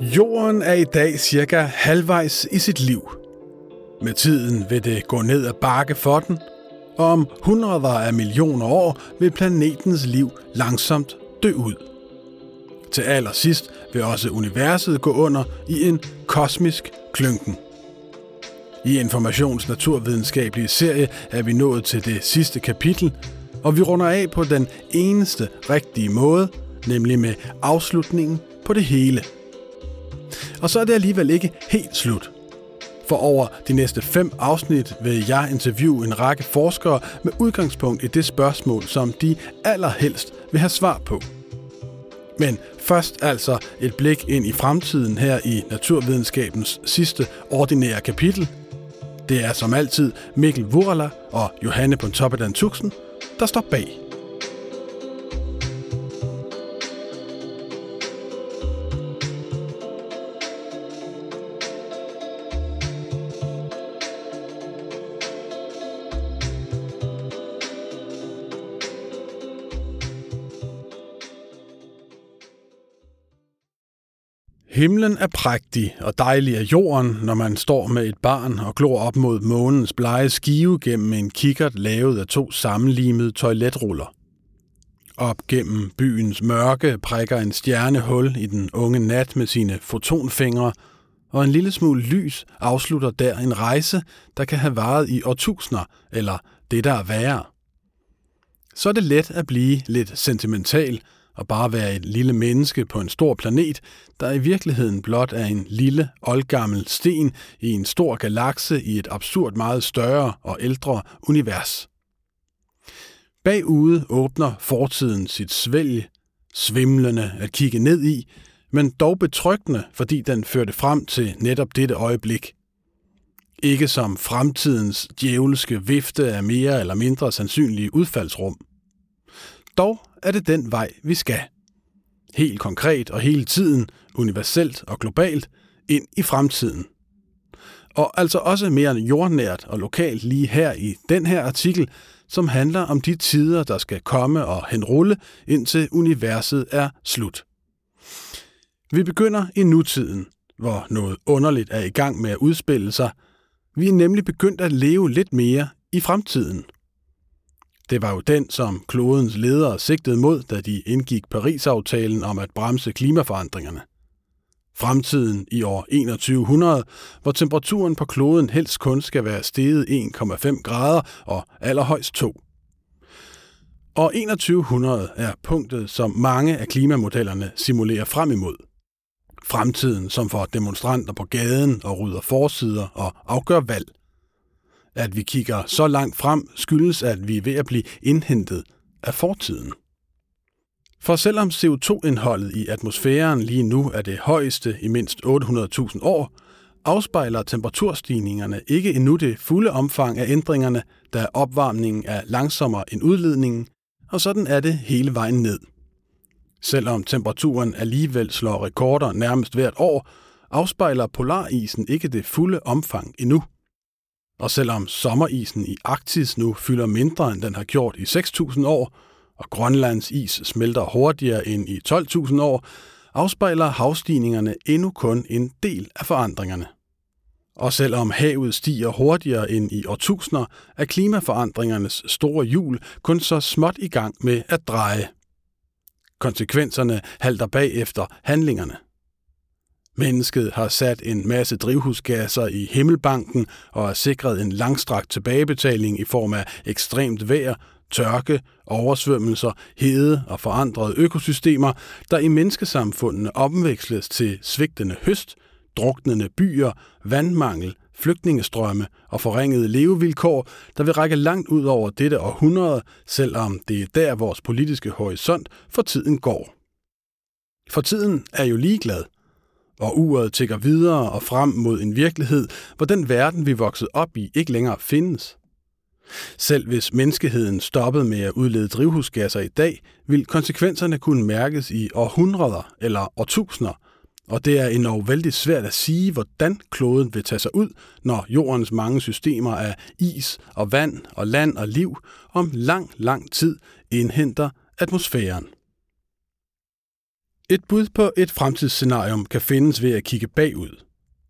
Jorden er i dag cirka halvvejs i sit liv. Med tiden vil det gå ned ad bakke for den, og om hundreder af millioner år vil planetens liv langsomt dø ud. Til allersidst vil også universet gå under i en kosmisk klynken. I Informations naturvidenskabelige serie er vi nået til det sidste kapitel, og vi runder af på den eneste rigtige måde, nemlig med afslutningen på det hele. Og så er det alligevel ikke helt slut. For over de næste fem afsnit vil jeg interviewe en række forskere med udgangspunkt i det spørgsmål, som de allerhelst vil have svar på. Men først altså et blik ind i fremtiden her i naturvidenskabens sidste ordinære kapitel. Det er som altid Mikkel Wurala og Johanne Pontoppidan Tuxen, der står bag. Himlen er prægtig og dejlig af jorden, når man står med et barn og glor op mod månens blege skive gennem en kikkert lavet af to sammenlimede toiletruller. Op gennem byens mørke prikker en stjerne hul i den unge nat med sine fotonfingre, og en lille smule lys afslutter der en rejse, der kan have varet i årtusinder, eller det der er værre. Så er det let at blive lidt sentimental og bare være et lille menneske på en stor planet, der i virkeligheden blot er en lille, oldgammel sten i en stor galakse i et absurd meget større og ældre univers. Bagude åbner fortiden sit svælg, svimlende at kigge ned i, men dog betryggende, fordi den førte frem til netop dette øjeblik. Ikke som fremtidens djævelske vifte af mere eller mindre sandsynlige udfaldsrum. Dog er det den vej, vi skal. Helt konkret og hele tiden, universelt og globalt, ind i fremtiden. Og altså også mere jordnært og lokalt lige her i den her artikel, som handler om de tider, der skal komme og henrulle, indtil universet er slut. Vi begynder i nutiden, hvor noget underligt er i gang med at udspille sig. Vi er nemlig begyndt at leve lidt mere i fremtiden. Det var jo den, som klodens ledere sigtede mod, da de indgik Paris-aftalen om at bremse klimaforandringerne. Fremtiden i år 2100, hvor temperaturen på kloden helst kun skal være steget 1,5 grader og allerhøjst 2. År 2100 er punktet, som mange af klimamodellerne simulerer frem imod. Fremtiden, som får demonstranter på gaden og rydder forsider og afgør valg – at vi kigger så langt frem, skyldes, at vi er ved at blive indhentet af fortiden. For selvom CO2-indholdet i atmosfæren lige nu er det højeste i mindst 800.000 år, afspejler temperaturstigningerne ikke endnu det fulde omfang af ændringerne, da opvarmningen er langsommere end udledningen, og sådan er det hele vejen ned. Selvom temperaturen alligevel slår rekorder nærmest hvert år, afspejler polarisen ikke det fulde omfang endnu. Og selvom sommerisen i Arktis nu fylder mindre, end den har gjort i 6.000 år, og Grønlands is smelter hurtigere end i 12.000 år, afspejler havstigningerne endnu kun en del af forandringerne. Og selvom havet stiger hurtigere end i årtusinder, er klimaforandringernes store hjul kun så småt i gang med at dreje. Konsekvenserne halter bagefter handlingerne. Mennesket har sat en masse drivhusgasser i himmelbanken og har sikret en langstrakt tilbagebetaling i form af ekstremt vejr, tørke, oversvømmelser, hede og forandrede økosystemer, der i menneskesamfundene omveksles til svigtende høst, druknende byer, vandmangel, flygtningestrømme og forringede levevilkår, der vil række langt ud over dette århundrede, selvom det er der vores politiske horisont for tiden går. For tiden er jo ligeglad, og uret tigger videre og frem mod en virkelighed, hvor den verden, vi voksede op i, ikke længere findes. Selv hvis menneskeheden stoppede med at udlede drivhusgasser i dag, vil konsekvenserne kunne mærkes i århundreder eller årtusinder, og det er endnu vældig svært at sige, hvordan kloden vil tage sig ud, når jordens mange systemer af is og vand og land og liv om lang, lang tid indhenter atmosfæren. Et bud på et fremtidsscenarium kan findes ved at kigge bagud.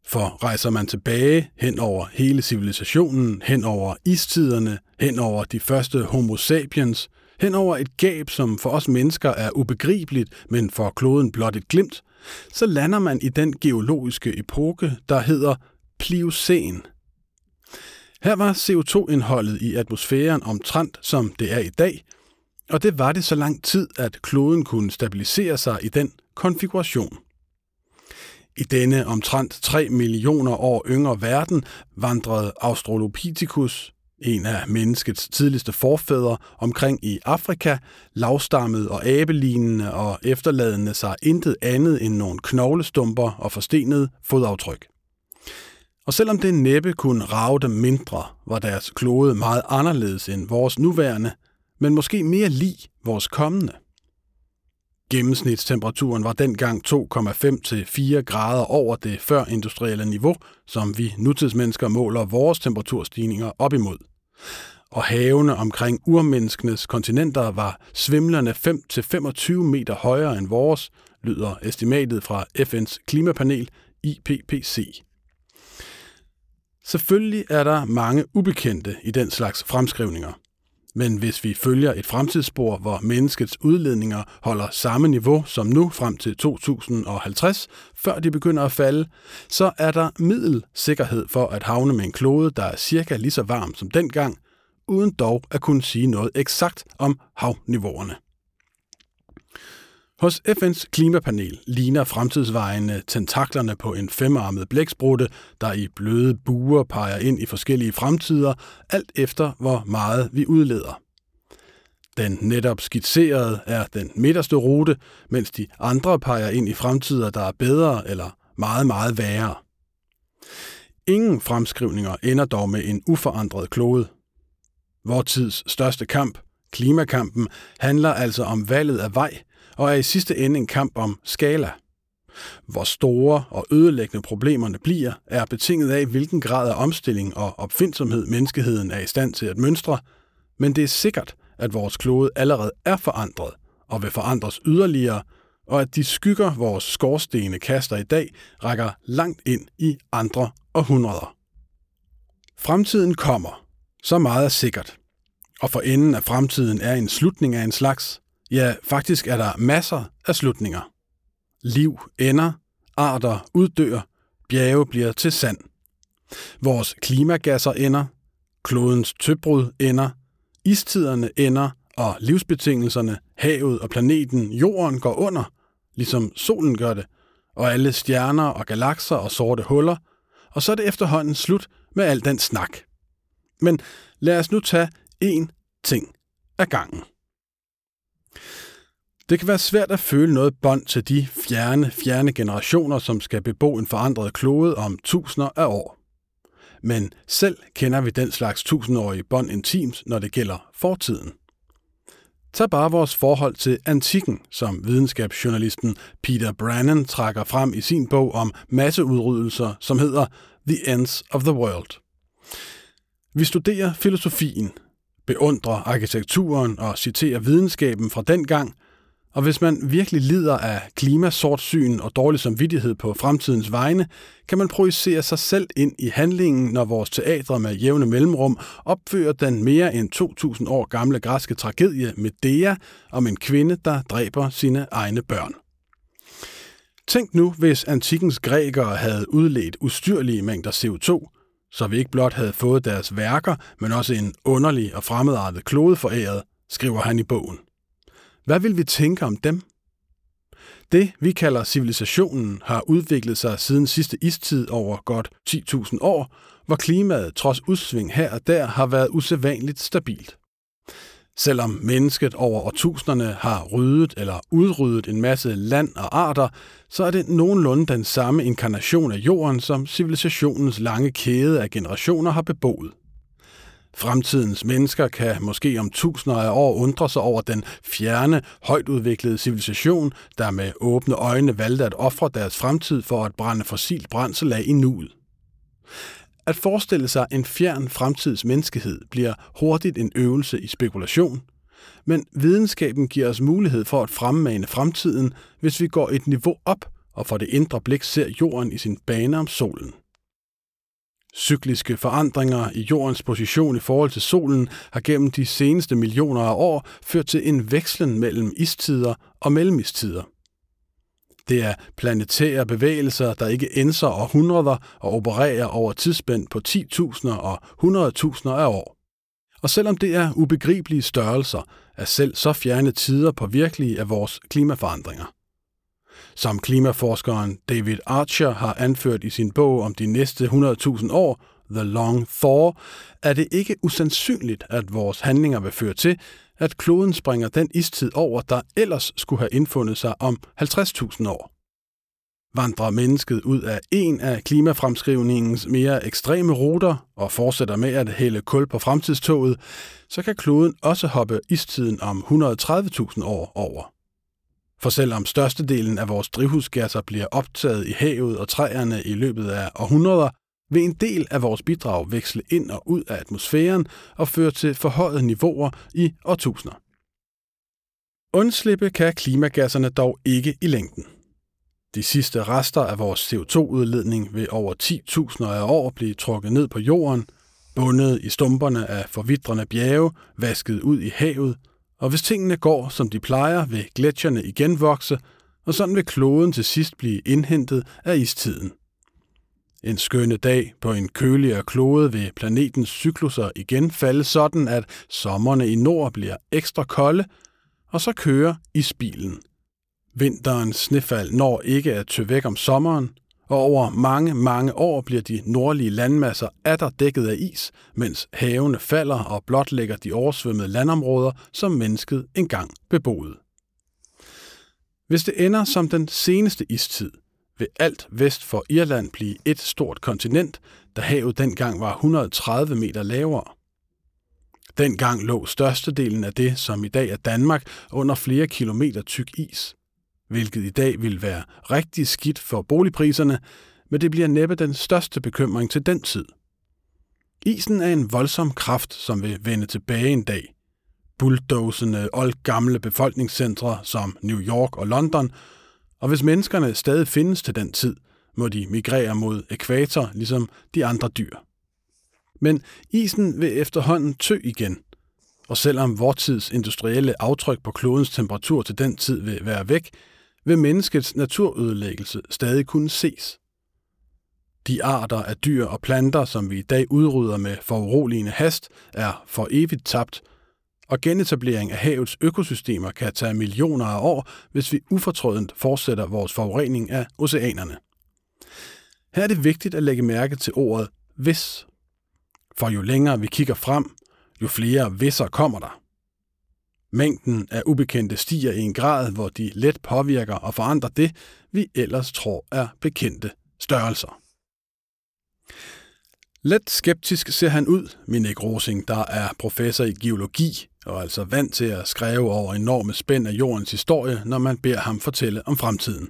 For rejser man tilbage hen over hele civilisationen, hen over istiderne, hen over de første homo sapiens, hen over et gab, som for os mennesker er ubegribeligt, men for kloden blot et glimt, så lander man i den geologiske epoke, der hedder Pliocæn. Her var CO2-indholdet i atmosfæren omtrent som det er i dag, og det var det så lang tid, at kloden kunne stabilisere sig i den konfiguration. I denne omtrent 3 millioner år yngre verden vandrede Australopithecus, en af menneskets tidligste forfædre, omkring i Afrika, lavstammet og abelignende og efterladende sig intet andet end nogle knoglestumper og forstenede fodaftryk. Og selvom det næppe kunne rave dem mindre, var deres klode meget anderledes end vores nuværende, men måske mere lig vores kommende. Gennemsnitstemperaturen var dengang 2,5 til 4 grader over det førindustrielle niveau, som vi nutidsmennesker måler vores temperaturstigninger op imod. Og havene omkring urmenneskenes kontinenter var svimlende 5 til 25 meter højere end vores, lyder estimatet fra FN's klimapanel IPPC. Selvfølgelig er der mange ubekendte i den slags fremskrivninger. Men hvis vi følger et fremtidsspor, hvor menneskets udledninger holder samme niveau som nu frem til 2050, før de begynder at falde, så er der middelsikkerhed for at havne med en klode, der er cirka lige så varm som dengang, uden dog at kunne sige noget eksakt om havniveauerne. Hos FN's klimapanel ligner fremtidsvejene tentaklerne på en femarmet blæksprutte, der i bløde buer peger ind i forskellige fremtider, alt efter hvor meget vi udleder. Den netop skitserede er den midterste rute, mens de andre peger ind i fremtider, der er bedre eller meget, meget værre. Ingen fremskrivninger ender dog med en uforandret klode. Vor tids største kamp, klimakampen, handler altså om valget af vej – og er i sidste ende en kamp om skala. Hvor store og ødelæggende problemerne bliver, er betinget af, hvilken grad af omstilling og opfindsomhed menneskeheden er i stand til at mønstre, men det er sikkert, at vores klode allerede er forandret og vil forandres yderligere, og at de skygger, vores skorstene kaster i dag, rækker langt ind i andre århundreder. Fremtiden kommer. Så meget er sikkert. Og for enden af fremtiden er en slutning af en slags, Ja, faktisk er der masser af slutninger. Liv ender, arter uddør, bjerge bliver til sand. Vores klimagasser ender, klodens tøbrud ender, istiderne ender, og livsbetingelserne, havet og planeten, jorden går under, ligesom solen gør det, og alle stjerner og galakser og sorte huller, og så er det efterhånden slut med al den snak. Men lad os nu tage én ting ad gangen. Det kan være svært at føle noget bånd til de fjerne, fjerne generationer, som skal bebo en forandret klode om tusinder af år. Men selv kender vi den slags tusindårige bånd intimt, når det gælder fortiden. Tag bare vores forhold til antikken, som videnskabsjournalisten Peter Brannan trækker frem i sin bog om masseudryddelser, som hedder The Ends of the World. Vi studerer filosofien, beundrer arkitekturen og citerer videnskaben fra den gang, og hvis man virkelig lider af klimasortsyn og dårlig samvittighed på fremtidens vegne, kan man projicere sig selv ind i handlingen, når vores teatre med jævne mellemrum opfører den mere end 2000 år gamle græske tragedie Medea om en kvinde, der dræber sine egne børn. Tænk nu, hvis antikkens grækere havde udledt ustyrlige mængder CO2, så vi ikke blot havde fået deres værker, men også en underlig og fremmedartet klode foræret, skriver han i bogen. Hvad vil vi tænke om dem? Det, vi kalder civilisationen, har udviklet sig siden sidste istid over godt 10.000 år, hvor klimaet trods udsving her og der har været usædvanligt stabilt. Selvom mennesket over årtusinderne har ryddet eller udryddet en masse land og arter, så er det nogenlunde den samme inkarnation af jorden, som civilisationens lange kæde af generationer har beboet. Fremtidens mennesker kan måske om tusinder af år undre sig over den fjerne, højt udviklede civilisation, der med åbne øjne valgte at ofre deres fremtid for at brænde fossilt brændsel af i nuet. At forestille sig en fjern fremtids menneskehed bliver hurtigt en øvelse i spekulation, men videnskaben giver os mulighed for at fremmane fremtiden, hvis vi går et niveau op og for det indre blik ser jorden i sin bane om solen. Cykliske forandringer i jordens position i forhold til solen har gennem de seneste millioner af år ført til en vekslen mellem istider og mellemistider. Det er planetære bevægelser, der ikke ændrer århundreder og opererer over tidsspænd på 10.000 og 100.000 af år. Og selvom det er ubegribelige størrelser, er selv så fjerne tider på virkelige af vores klimaforandringer. Som klimaforskeren David Archer har anført i sin bog om de næste 100.000 år, The Long Thaw, er det ikke usandsynligt, at vores handlinger vil føre til, at kloden springer den istid over, der ellers skulle have indfundet sig om 50.000 år. Vandrer mennesket ud af en af klimafremskrivningens mere ekstreme ruter og fortsætter med at hælde kul på fremtidstoget, så kan kloden også hoppe istiden om 130.000 år over. For selvom størstedelen af vores drivhusgasser bliver optaget i havet og træerne i løbet af århundreder, vil en del af vores bidrag veksle ind og ud af atmosfæren og føre til forhøjede niveauer i årtusinder. Undslippe kan klimagasserne dog ikke i længden. De sidste rester af vores CO2-udledning vil over 10.000 af år blive trukket ned på jorden, bundet i stumperne af forvidrende bjerge, vasket ud i havet – og hvis tingene går, som de plejer, vil gletsjerne igen vokse, og sådan vil kloden til sidst blive indhentet af istiden. En skønne dag på en køligere klode vil planetens cykluser igen falde sådan, at sommerne i nord bliver ekstra kolde, og så kører isbilen. Vinterens snefald når ikke at tø væk om sommeren, og over mange, mange år bliver de nordlige landmasser atter dækket af is, mens havene falder og blotlægger de oversvømmede landområder, som mennesket engang beboede. Hvis det ender som den seneste istid, vil alt vest for Irland blive et stort kontinent, da havet dengang var 130 meter lavere. Dengang lå størstedelen af det, som i dag er Danmark, under flere kilometer tyk is hvilket i dag vil være rigtig skidt for boligpriserne, men det bliver næppe den største bekymring til den tid. Isen er en voldsom kraft, som vil vende tilbage en dag. Bulldozende old gamle befolkningscentre som New York og London, og hvis menneskerne stadig findes til den tid, må de migrere mod ekvator, ligesom de andre dyr. Men isen vil efterhånden tø igen, og selvom vor tids industrielle aftryk på klodens temperatur til den tid vil være væk, vil menneskets naturødelæggelse stadig kunne ses. De arter af dyr og planter, som vi i dag udrydder med foruroligende hast, er for evigt tabt, og genetablering af havets økosystemer kan tage millioner af år, hvis vi ufortrødent fortsætter vores forurening af oceanerne. Her er det vigtigt at lægge mærke til ordet hvis. For jo længere vi kigger frem, jo flere visser kommer der. Mængden af ubekendte stiger i en grad, hvor de let påvirker og forandrer det, vi ellers tror er bekendte størrelser. Let skeptisk ser han ud, Minik Rosing, der er professor i geologi og altså vant til at skrive over enorme spænd af jordens historie, når man beder ham fortælle om fremtiden.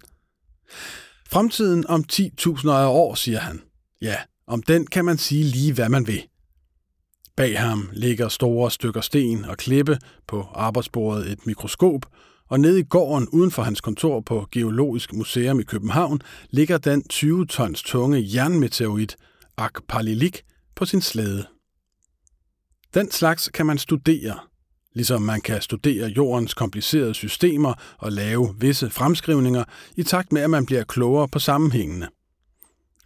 Fremtiden om 10.000 år, siger han. Ja, om den kan man sige lige, hvad man vil. Bag ham ligger store stykker sten og klippe, på arbejdsbordet et mikroskop, og nede i gården uden for hans kontor på Geologisk Museum i København ligger den 20 tons tunge jernmeteorit Akpalilik på sin slæde. Den slags kan man studere, ligesom man kan studere jordens komplicerede systemer og lave visse fremskrivninger i takt med, at man bliver klogere på sammenhængene.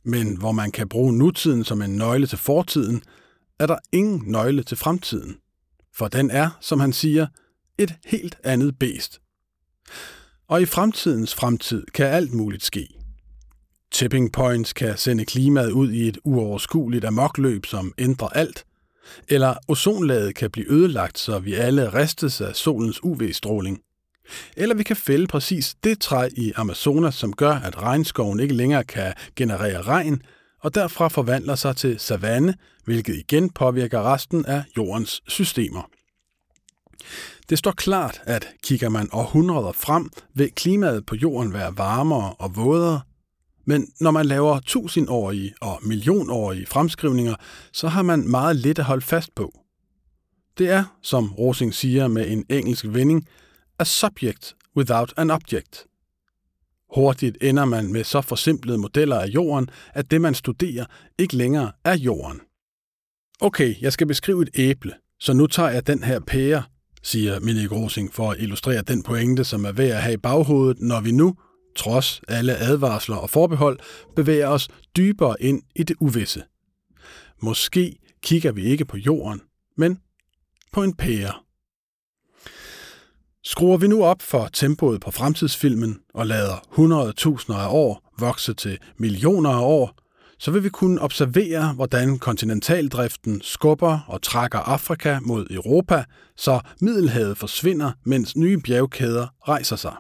Men hvor man kan bruge nutiden som en nøgle til fortiden, er der ingen nøgle til fremtiden, for den er, som han siger, et helt andet bæst. Og i fremtidens fremtid kan alt muligt ske. Tipping points kan sende klimaet ud i et uoverskueligt amokløb, som ændrer alt, eller ozonlaget kan blive ødelagt, så vi alle ristes af solens UV-stråling. Eller vi kan fælde præcis det træ i Amazonas, som gør, at regnskoven ikke længere kan generere regn, og derfra forvandler sig til savanne, hvilket igen påvirker resten af jordens systemer. Det står klart, at kigger man århundreder frem, vil klimaet på jorden være varmere og vådere, men når man laver tusindårige og millionårige fremskrivninger, så har man meget lidt at holde fast på. Det er, som Rosing siger med en engelsk vending, a subject without an object. Hurtigt ender man med så forsimplede modeller af jorden, at det man studerer ikke længere er jorden. Okay, jeg skal beskrive et æble, så nu tager jeg den her pære, siger Minik Rosing for at illustrere den pointe, som er værd at have i baghovedet, når vi nu, trods alle advarsler og forbehold, bevæger os dybere ind i det uvisse. Måske kigger vi ikke på jorden, men på en pære. Skruer vi nu op for tempoet på fremtidsfilmen og lader 100.000 af år vokse til millioner af år, så vil vi kunne observere, hvordan kontinentaldriften skubber og trækker Afrika mod Europa, så Middelhavet forsvinder, mens nye bjergkæder rejser sig.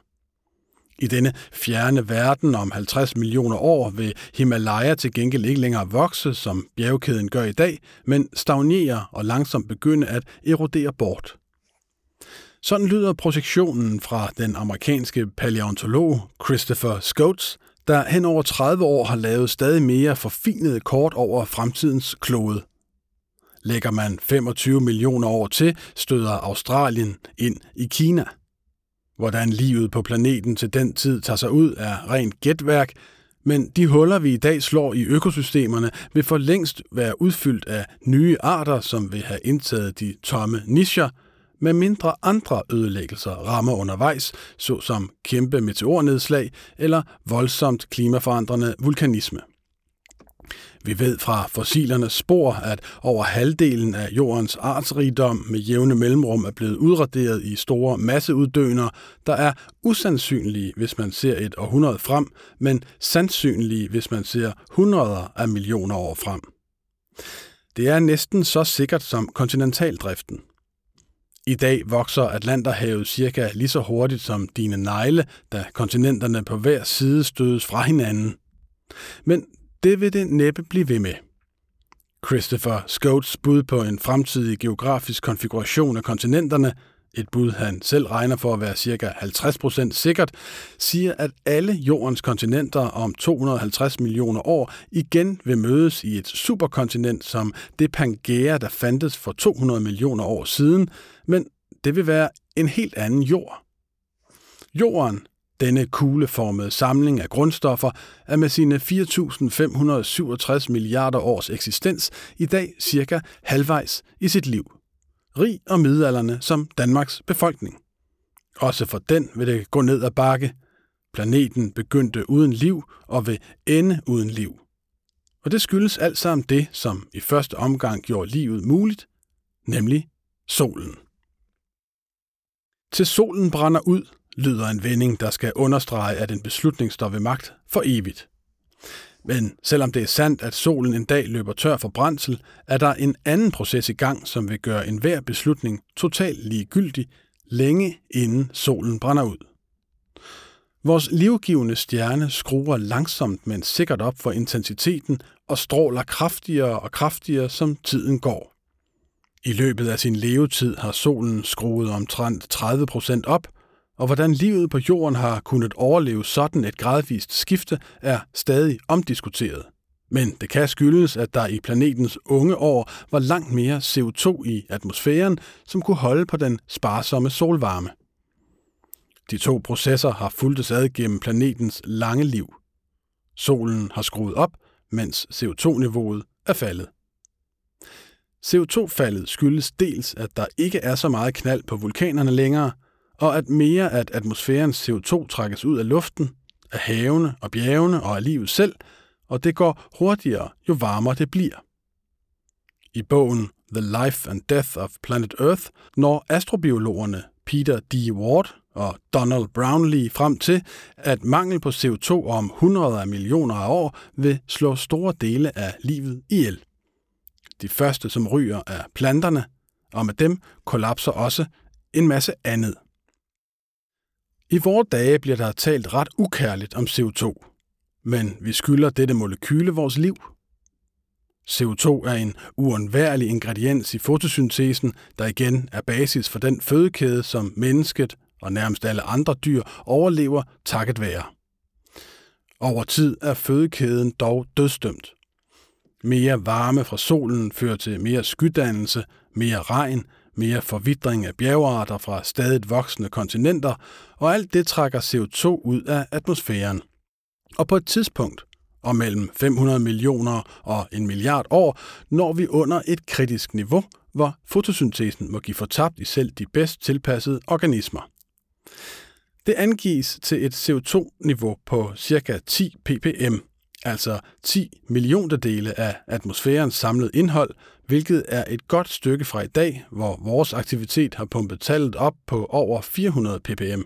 I denne fjerne verden om 50 millioner år vil Himalaya til gengæld ikke længere vokse, som bjergkæden gør i dag, men stagnere og langsomt begynde at erodere bort. Sådan lyder projektionen fra den amerikanske paleontolog Christopher Scotes, der hen over 30 år har lavet stadig mere forfinede kort over fremtidens klode. Lægger man 25 millioner år til, støder Australien ind i Kina. Hvordan livet på planeten til den tid tager sig ud er rent gætværk, men de huller, vi i dag slår i økosystemerne, vil for længst være udfyldt af nye arter, som vil have indtaget de tomme nischer – med mindre andre ødelæggelser rammer undervejs, såsom kæmpe meteornedslag eller voldsomt klimaforandrende vulkanisme. Vi ved fra fossilernes spor, at over halvdelen af jordens artsrigdom med jævne mellemrum er blevet udraderet i store masseuddøner, der er usandsynlige, hvis man ser et århundrede frem, men sandsynlige, hvis man ser hundreder af millioner år frem. Det er næsten så sikkert som kontinentaldriften. I dag vokser Atlanterhavet cirka lige så hurtigt som dine negle, da kontinenterne på hver side stødes fra hinanden. Men det vil det næppe blive ved med. Christopher Scotes bud på en fremtidig geografisk konfiguration af kontinenterne, et bud han selv regner for at være ca. 50% sikkert, siger, at alle jordens kontinenter om 250 millioner år igen vil mødes i et superkontinent som det Pangea, der fandtes for 200 millioner år siden, men det vil være en helt anden jord. Jorden, denne kugleformede samling af grundstoffer, er med sine 4.567 milliarder års eksistens i dag cirka halvvejs i sit liv. Rig og midalderne som Danmarks befolkning. Også for den vil det gå ned ad bakke. Planeten begyndte uden liv og vil ende uden liv. Og det skyldes alt sammen det, som i første omgang gjorde livet muligt, nemlig solen. Til solen brænder ud, lyder en vending, der skal understrege, at en beslutning står ved magt for evigt. Men selvom det er sandt, at solen en dag løber tør for brændsel, er der en anden proces i gang, som vil gøre enhver beslutning totalt ligegyldig, længe inden solen brænder ud. Vores livgivende stjerne skruer langsomt, men sikkert op for intensiteten og stråler kraftigere og kraftigere, som tiden går. I løbet af sin levetid har solen skruet omtrent 30 procent op, og hvordan livet på jorden har kunnet overleve sådan et gradvist skifte, er stadig omdiskuteret. Men det kan skyldes, at der i planetens unge år var langt mere CO2 i atmosfæren, som kunne holde på den sparsomme solvarme. De to processer har fulgtes ad gennem planetens lange liv. Solen har skruet op, mens CO2-niveauet er faldet. CO2-faldet skyldes dels, at der ikke er så meget knald på vulkanerne længere, og at mere at atmosfærens CO2 trækkes ud af luften, af havene og bjergene og af livet selv, og det går hurtigere, jo varmere det bliver. I bogen The Life and Death of Planet Earth når astrobiologerne Peter D. Ward og Donald Brownlee frem til, at mangel på CO2 om hundreder af millioner af år vil slå store dele af livet ihjel. De første, som ryger, er planterne, og med dem kollapser også en masse andet. I vore dage bliver der talt ret ukærligt om CO2, men vi skylder dette molekyle vores liv. CO2 er en uundværlig ingrediens i fotosyntesen, der igen er basis for den fødekæde, som mennesket og nærmest alle andre dyr overlever takket være. Over tid er fødekæden dog dødstømt. Mere varme fra solen fører til mere skydannelse, mere regn, mere forvidring af bjergarter fra stadig voksende kontinenter, og alt det trækker CO2 ud af atmosfæren. Og på et tidspunkt, og mellem 500 millioner og en milliard år, når vi under et kritisk niveau, hvor fotosyntesen må give fortabt i selv de bedst tilpassede organismer. Det angives til et CO2-niveau på ca. 10 ppm, altså 10 dele af atmosfærens samlede indhold, hvilket er et godt stykke fra i dag, hvor vores aktivitet har pumpet tallet op på over 400 ppm.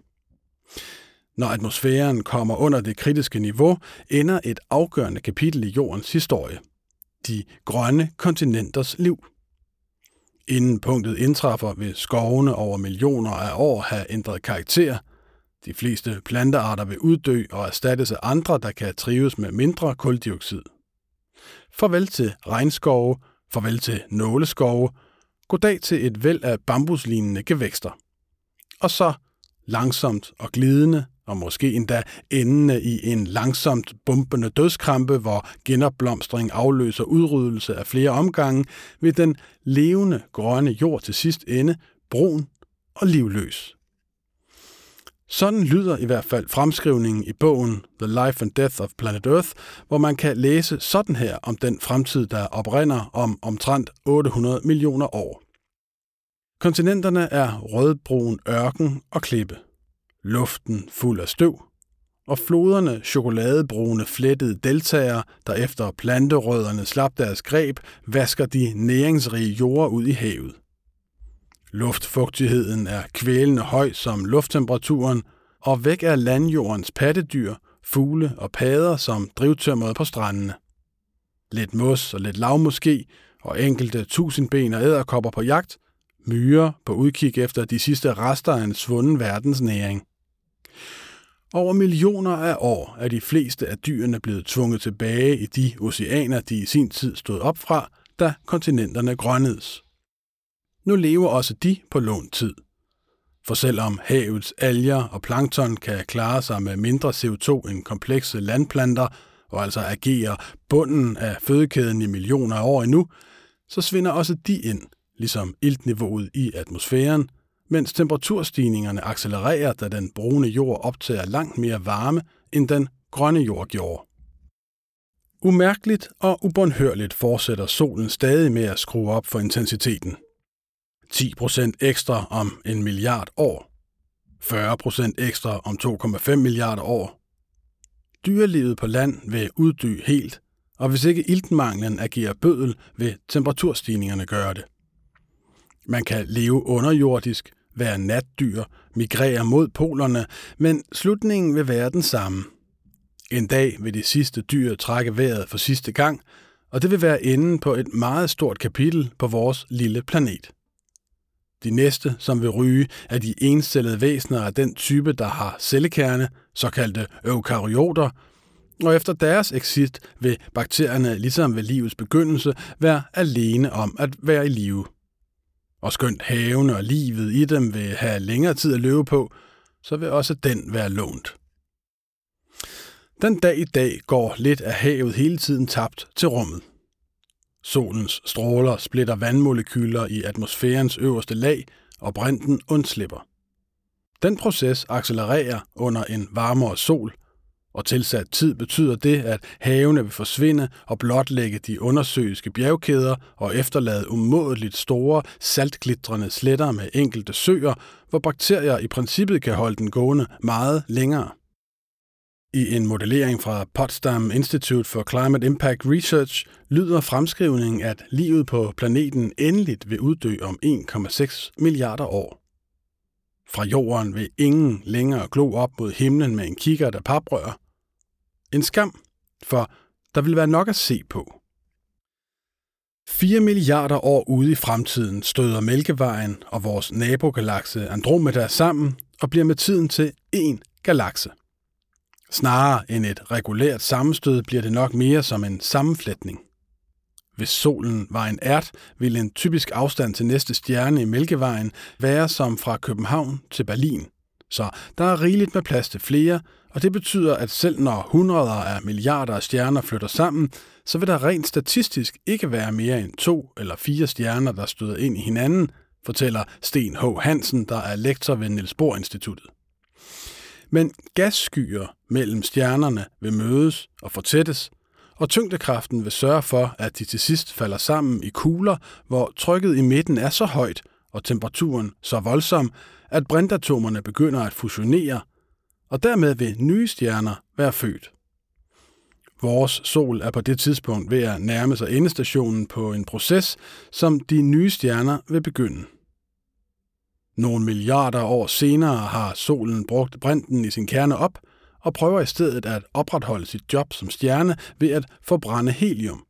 Når atmosfæren kommer under det kritiske niveau, ender et afgørende kapitel i jordens historie. De grønne kontinenters liv. Inden punktet indtræffer, vil skovene over millioner af år have ændret karakter. De fleste plantearter vil uddø og erstattes af andre, der kan trives med mindre kuldioxid. Farvel til regnskove, farvel til nåleskove, goddag til et væld af bambuslignende gevækster. Og så langsomt og glidende og måske endda endende i en langsomt bumpende dødskrampe, hvor genopblomstring afløser udryddelse af flere omgange, vil den levende grønne jord til sidst ende brun og livløs. Sådan lyder i hvert fald fremskrivningen i bogen The Life and Death of Planet Earth, hvor man kan læse sådan her om den fremtid, der oprinder om omtrent 800 millioner år. Kontinenterne er rødbrun ørken og klippe luften fuld af støv, og floderne chokoladebrune flettede deltager, der efter planterødderne slap deres greb, vasker de næringsrige jorder ud i havet. Luftfugtigheden er kvælende høj som lufttemperaturen, og væk er landjordens pattedyr, fugle og padder som drivtømmeret på strandene. Lidt mos og lidt lav måske, og enkelte tusindben og æderkopper på jagt, myrer på udkig efter de sidste rester af en svunden verdens næring. Over millioner af år er de fleste af dyrene blevet tvunget tilbage i de oceaner, de i sin tid stod op fra, da kontinenterne grønnedes. Nu lever også de på lånt tid. For selvom havets alger og plankton kan klare sig med mindre CO2 end komplekse landplanter, og altså agerer bunden af fødekæden i millioner af år endnu, så svinder også de ind, ligesom iltniveauet i atmosfæren, mens temperaturstigningerne accelererer, da den brune jord optager langt mere varme, end den grønne jord gjorde. Umærkeligt og ubundhørligt fortsætter solen stadig med at skrue op for intensiteten. 10% ekstra om en milliard år. 40% ekstra om 2,5 milliarder år. Dyrelivet på land vil uddø helt, og hvis ikke iltmanglen agerer bødel, vil temperaturstigningerne gøre det. Man kan leve underjordisk, være natdyr, migrere mod polerne, men slutningen vil være den samme. En dag vil de sidste dyr trække vejret for sidste gang, og det vil være enden på et meget stort kapitel på vores lille planet. De næste, som vil ryge, er de encellede væsener af den type, der har cellekerne, såkaldte eukaryoter, og efter deres exit vil bakterierne, ligesom ved livets begyndelse, være alene om at være i live og skønt haven og livet i dem vil have længere tid at løbe på, så vil også den være lånt. Den dag i dag går lidt af havet hele tiden tabt til rummet. Solens stråler splitter vandmolekyler i atmosfærens øverste lag, og brinten undslipper. Den proces accelererer under en varmere sol, og tilsat tid betyder det, at havene vil forsvinde og blotlægge de undersøiske bjergkæder og efterlade umådeligt store, saltglitrende sletter med enkelte søer, hvor bakterier i princippet kan holde den gående meget længere. I en modellering fra Potsdam Institute for Climate Impact Research lyder fremskrivningen, at livet på planeten endeligt vil uddø om 1,6 milliarder år. Fra jorden vil ingen længere glo op mod himlen med en kigger der paprører. en skam, for der vil være nok at se på. 4 milliarder år ude i fremtiden støder Mælkevejen og vores nabogalakse Andromeda sammen og bliver med tiden til én galakse. Snarere end et regulært sammenstød bliver det nok mere som en sammenflætning. Hvis solen var en ært, ville en typisk afstand til næste stjerne i Mælkevejen være som fra København til Berlin. Så der er rigeligt med plads til flere, og det betyder, at selv når hundreder af milliarder af stjerner flytter sammen, så vil der rent statistisk ikke være mere end to eller fire stjerner, der støder ind i hinanden, fortæller Sten H. Hansen, der er lektor ved Niels Bohr Instituttet. Men gasskyer mellem stjernerne vil mødes og fortættes, og tyngdekraften vil sørge for, at de til sidst falder sammen i kugler, hvor trykket i midten er så højt og temperaturen så voldsom, at brintatomerne begynder at fusionere, og dermed vil nye stjerner være født. Vores sol er på det tidspunkt ved at nærme sig endestationen på en proces, som de nye stjerner vil begynde. Nogle milliarder år senere har solen brugt brinten i sin kerne op og prøver i stedet at opretholde sit job som stjerne ved at forbrænde helium.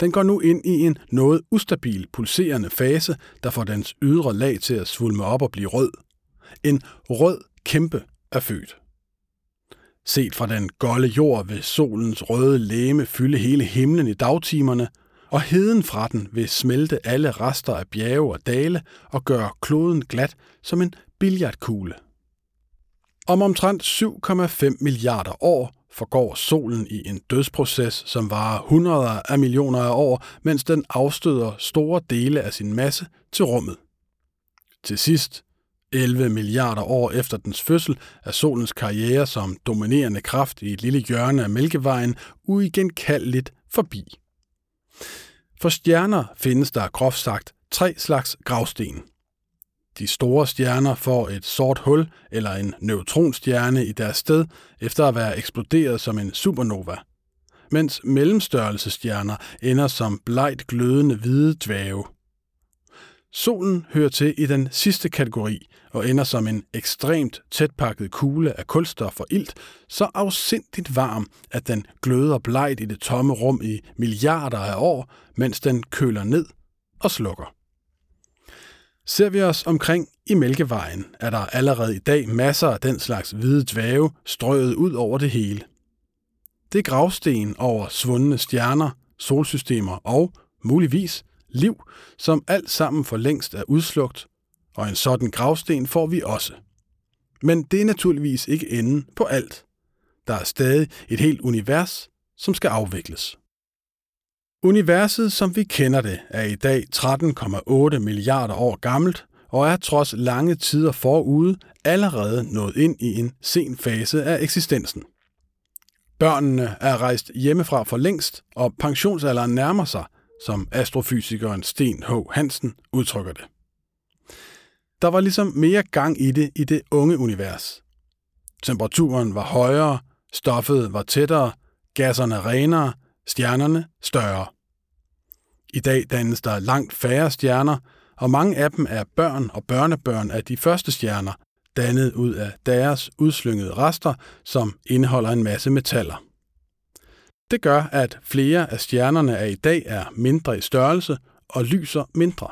Den går nu ind i en noget ustabil pulserende fase, der får dens ydre lag til at svulme op og blive rød. En rød kæmpe er født. Set fra den golde jord vil solens røde læme fylde hele himlen i dagtimerne, og heden fra den vil smelte alle rester af bjerge og dale og gøre kloden glat som en billardkugle. Om omtrent 7,5 milliarder år forgår solen i en dødsproces, som varer hundreder af millioner af år, mens den afstøder store dele af sin masse til rummet. Til sidst 11 milliarder år efter dens fødsel er solens karriere som dominerende kraft i et lille hjørne af Mælkevejen uigenkaldeligt forbi. For stjerner findes der groft sagt tre slags gravsten. De store stjerner får et sort hul eller en neutronstjerne i deres sted efter at være eksploderet som en supernova, mens mellemstørrelsestjerner ender som blegt glødende hvide dvæve. Solen hører til i den sidste kategori og ender som en ekstremt tætpakket kugle af kulstof og ilt, så afsindigt varm, at den gløder blegt i det tomme rum i milliarder af år, mens den køler ned og slukker. Ser vi os omkring i Mælkevejen, er der allerede i dag masser af den slags hvide dvæve strøget ud over det hele. Det er gravsten over svundne stjerner, solsystemer og, muligvis, liv, som alt sammen for længst er udslugt, og en sådan gravsten får vi også. Men det er naturligvis ikke enden på alt. Der er stadig et helt univers, som skal afvikles. Universet, som vi kender det, er i dag 13,8 milliarder år gammelt og er trods lange tider forude allerede nået ind i en sen fase af eksistensen. Børnene er rejst hjemmefra for længst, og pensionsalderen nærmer sig, som astrofysikeren Sten H. Hansen udtrykker det. Der var ligesom mere gang i det i det unge univers. Temperaturen var højere, stoffet var tættere, gasserne renere, stjernerne større. I dag dannes der langt færre stjerner, og mange af dem er børn og børnebørn af de første stjerner, dannet ud af deres udslyngede rester, som indeholder en masse metaller. Det gør, at flere af stjernerne af i dag er mindre i størrelse og lyser mindre.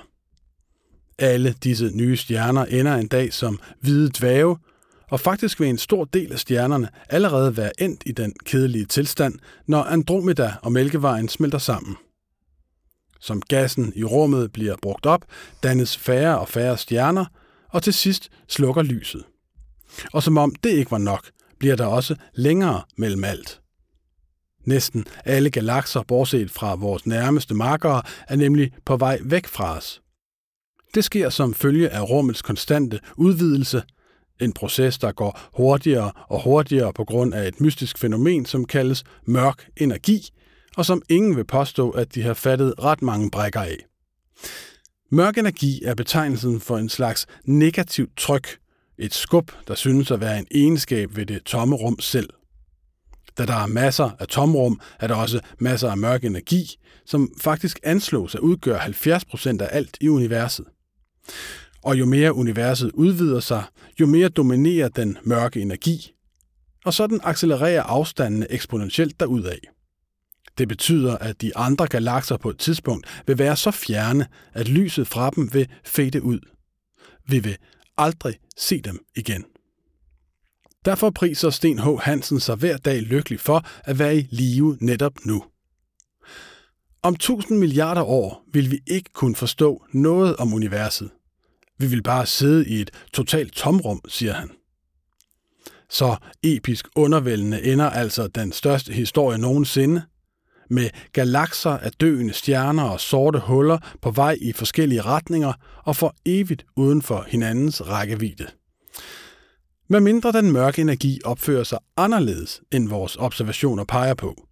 Alle disse nye stjerner ender en dag som hvide dvæve, og faktisk vil en stor del af stjernerne allerede være endt i den kedelige tilstand, når Andromeda og Mælkevejen smelter sammen. Som gassen i rummet bliver brugt op, dannes færre og færre stjerner, og til sidst slukker lyset. Og som om det ikke var nok, bliver der også længere mellem alt. Næsten alle galakser, bortset fra vores nærmeste markere, er nemlig på vej væk fra os. Det sker som følge af rummets konstante udvidelse, en proces, der går hurtigere og hurtigere på grund af et mystisk fænomen, som kaldes mørk energi, og som ingen vil påstå, at de har fattet ret mange brækker af. Mørk energi er betegnelsen for en slags negativt tryk, et skub, der synes at være en egenskab ved det tomme rum selv. Da der er masser af tomrum, er der også masser af mørk energi, som faktisk anslås at udgøre 70% af alt i universet. Og jo mere universet udvider sig, jo mere dominerer den mørke energi, og sådan accelererer afstandene eksponentielt derudad. Det betyder, at de andre galakser på et tidspunkt vil være så fjerne, at lyset fra dem vil fade ud. Vi vil aldrig se dem igen. Derfor priser Sten H. Hansen sig hver dag lykkelig for at være i live netop nu. Om tusind milliarder år vil vi ikke kunne forstå noget om universet. Vi vil bare sidde i et totalt tomrum, siger han. Så episk undervældende ender altså den største historie nogensinde. med galakser af døende stjerner og sorte huller på vej i forskellige retninger og for evigt uden for hinandens rækkevidde medmindre den mørke energi opfører sig anderledes, end vores observationer peger på.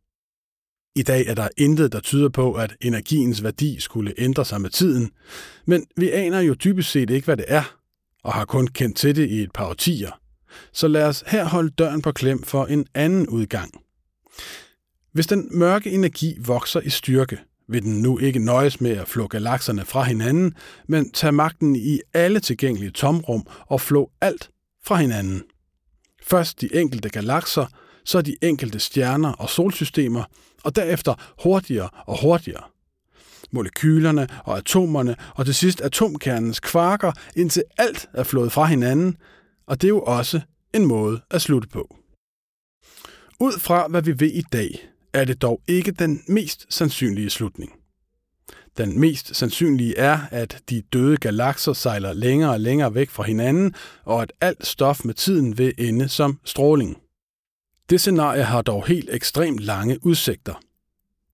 I dag er der intet, der tyder på, at energiens værdi skulle ændre sig med tiden, men vi aner jo dybest set ikke, hvad det er, og har kun kendt til det i et par årtier. Så lad os her holde døren på klem for en anden udgang. Hvis den mørke energi vokser i styrke, vil den nu ikke nøjes med at flå galakserne fra hinanden, men tage magten i alle tilgængelige tomrum og flå alt fra hinanden. Først de enkelte galakser, så de enkelte stjerner og solsystemer, og derefter hurtigere og hurtigere. Molekylerne og atomerne, og til sidst atomkernens kvarker, indtil alt er flået fra hinanden, og det er jo også en måde at slutte på. Ud fra hvad vi ved i dag, er det dog ikke den mest sandsynlige slutning. Den mest sandsynlige er, at de døde galakser sejler længere og længere væk fra hinanden, og at alt stof med tiden vil ende som stråling. Det scenarie har dog helt ekstremt lange udsigter.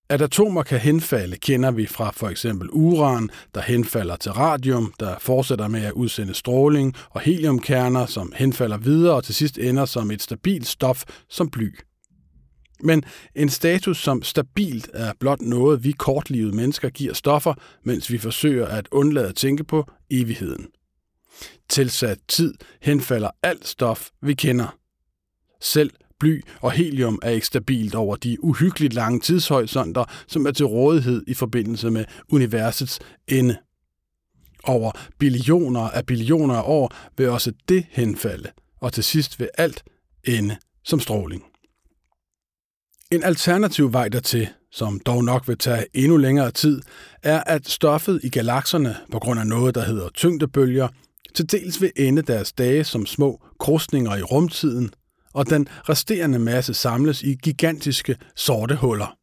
At atomer kan henfalde, kender vi fra for eksempel uran, der henfalder til radium, der fortsætter med at udsende stråling, og heliumkerner, som henfalder videre og til sidst ender som et stabilt stof som bly. Men en status som stabilt er blot noget, vi kortlivede mennesker giver stoffer, mens vi forsøger at undlade at tænke på evigheden. Tilsat tid henfalder alt stof, vi kender. Selv bly og helium er ikke stabilt over de uhyggeligt lange tidshorisonter, som er til rådighed i forbindelse med universets ende. Over billioner af billioner af år vil også det henfalde, og til sidst vil alt ende som stråling. En alternativ vej dertil, som dog nok vil tage endnu længere tid, er, at stoffet i galakserne, på grund af noget, der hedder tyngdebølger, til dels vil ende deres dage som små krusninger i rumtiden, og den resterende masse samles i gigantiske sorte huller.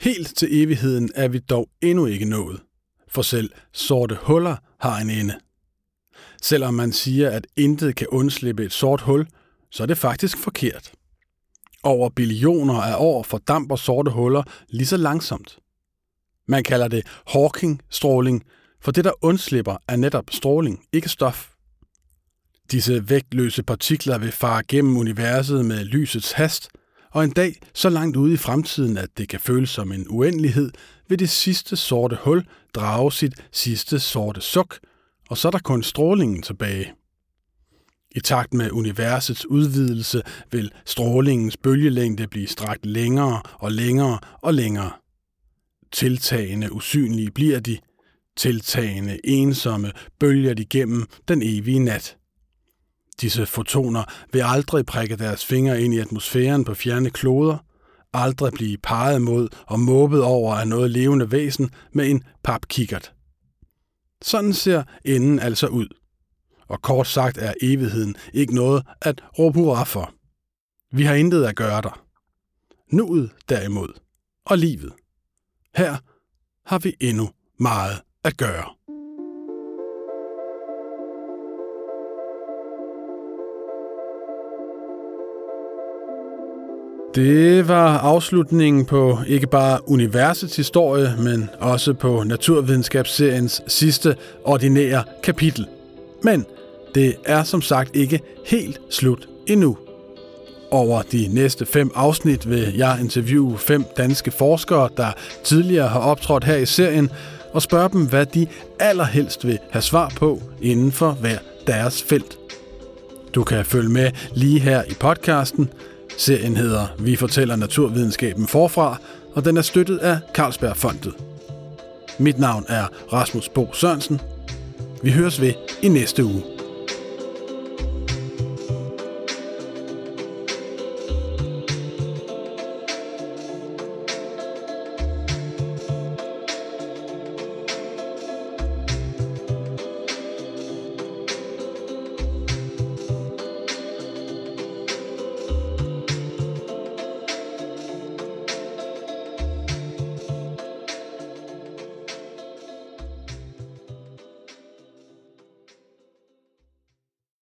Helt til evigheden er vi dog endnu ikke nået, for selv sorte huller har en ende. Selvom man siger, at intet kan undslippe et sort hul, så er det faktisk forkert. Over billioner af år fordamper sorte huller lige så langsomt. Man kalder det Hawking-stråling, for det, der undslipper, er netop stråling, ikke stof. Disse vægtløse partikler vil fare gennem universet med lysets hast, og en dag så langt ude i fremtiden, at det kan føles som en uendelighed, vil det sidste sorte hul drage sit sidste sorte suk, og så er der kun strålingen tilbage. I takt med universets udvidelse vil strålingens bølgelængde blive strakt længere og længere og længere. Tiltagende usynlige bliver de. Tiltagende ensomme bølger de gennem den evige nat. Disse fotoner vil aldrig prikke deres fingre ind i atmosfæren på fjerne kloder, aldrig blive peget mod og måbet over af noget levende væsen med en papkikkert. Sådan ser enden altså ud – og kort sagt er evigheden ikke noget at råbe hurra for. Vi har intet at gøre der. Nuet derimod, og livet. Her har vi endnu meget at gøre. Det var afslutningen på ikke bare universets historie, men også på naturvidenskabsseriens sidste ordinære kapitel. Men det er som sagt ikke helt slut endnu. Over de næste fem afsnit vil jeg interviewe fem danske forskere, der tidligere har optrådt her i serien, og spørge dem, hvad de allerhelst vil have svar på inden for hver deres felt. Du kan følge med lige her i podcasten. Serien hedder Vi fortæller naturvidenskaben forfra, og den er støttet af Carlsbergfondet. Mit navn er Rasmus Bo Sørensen. Vi høres ved i næste uge.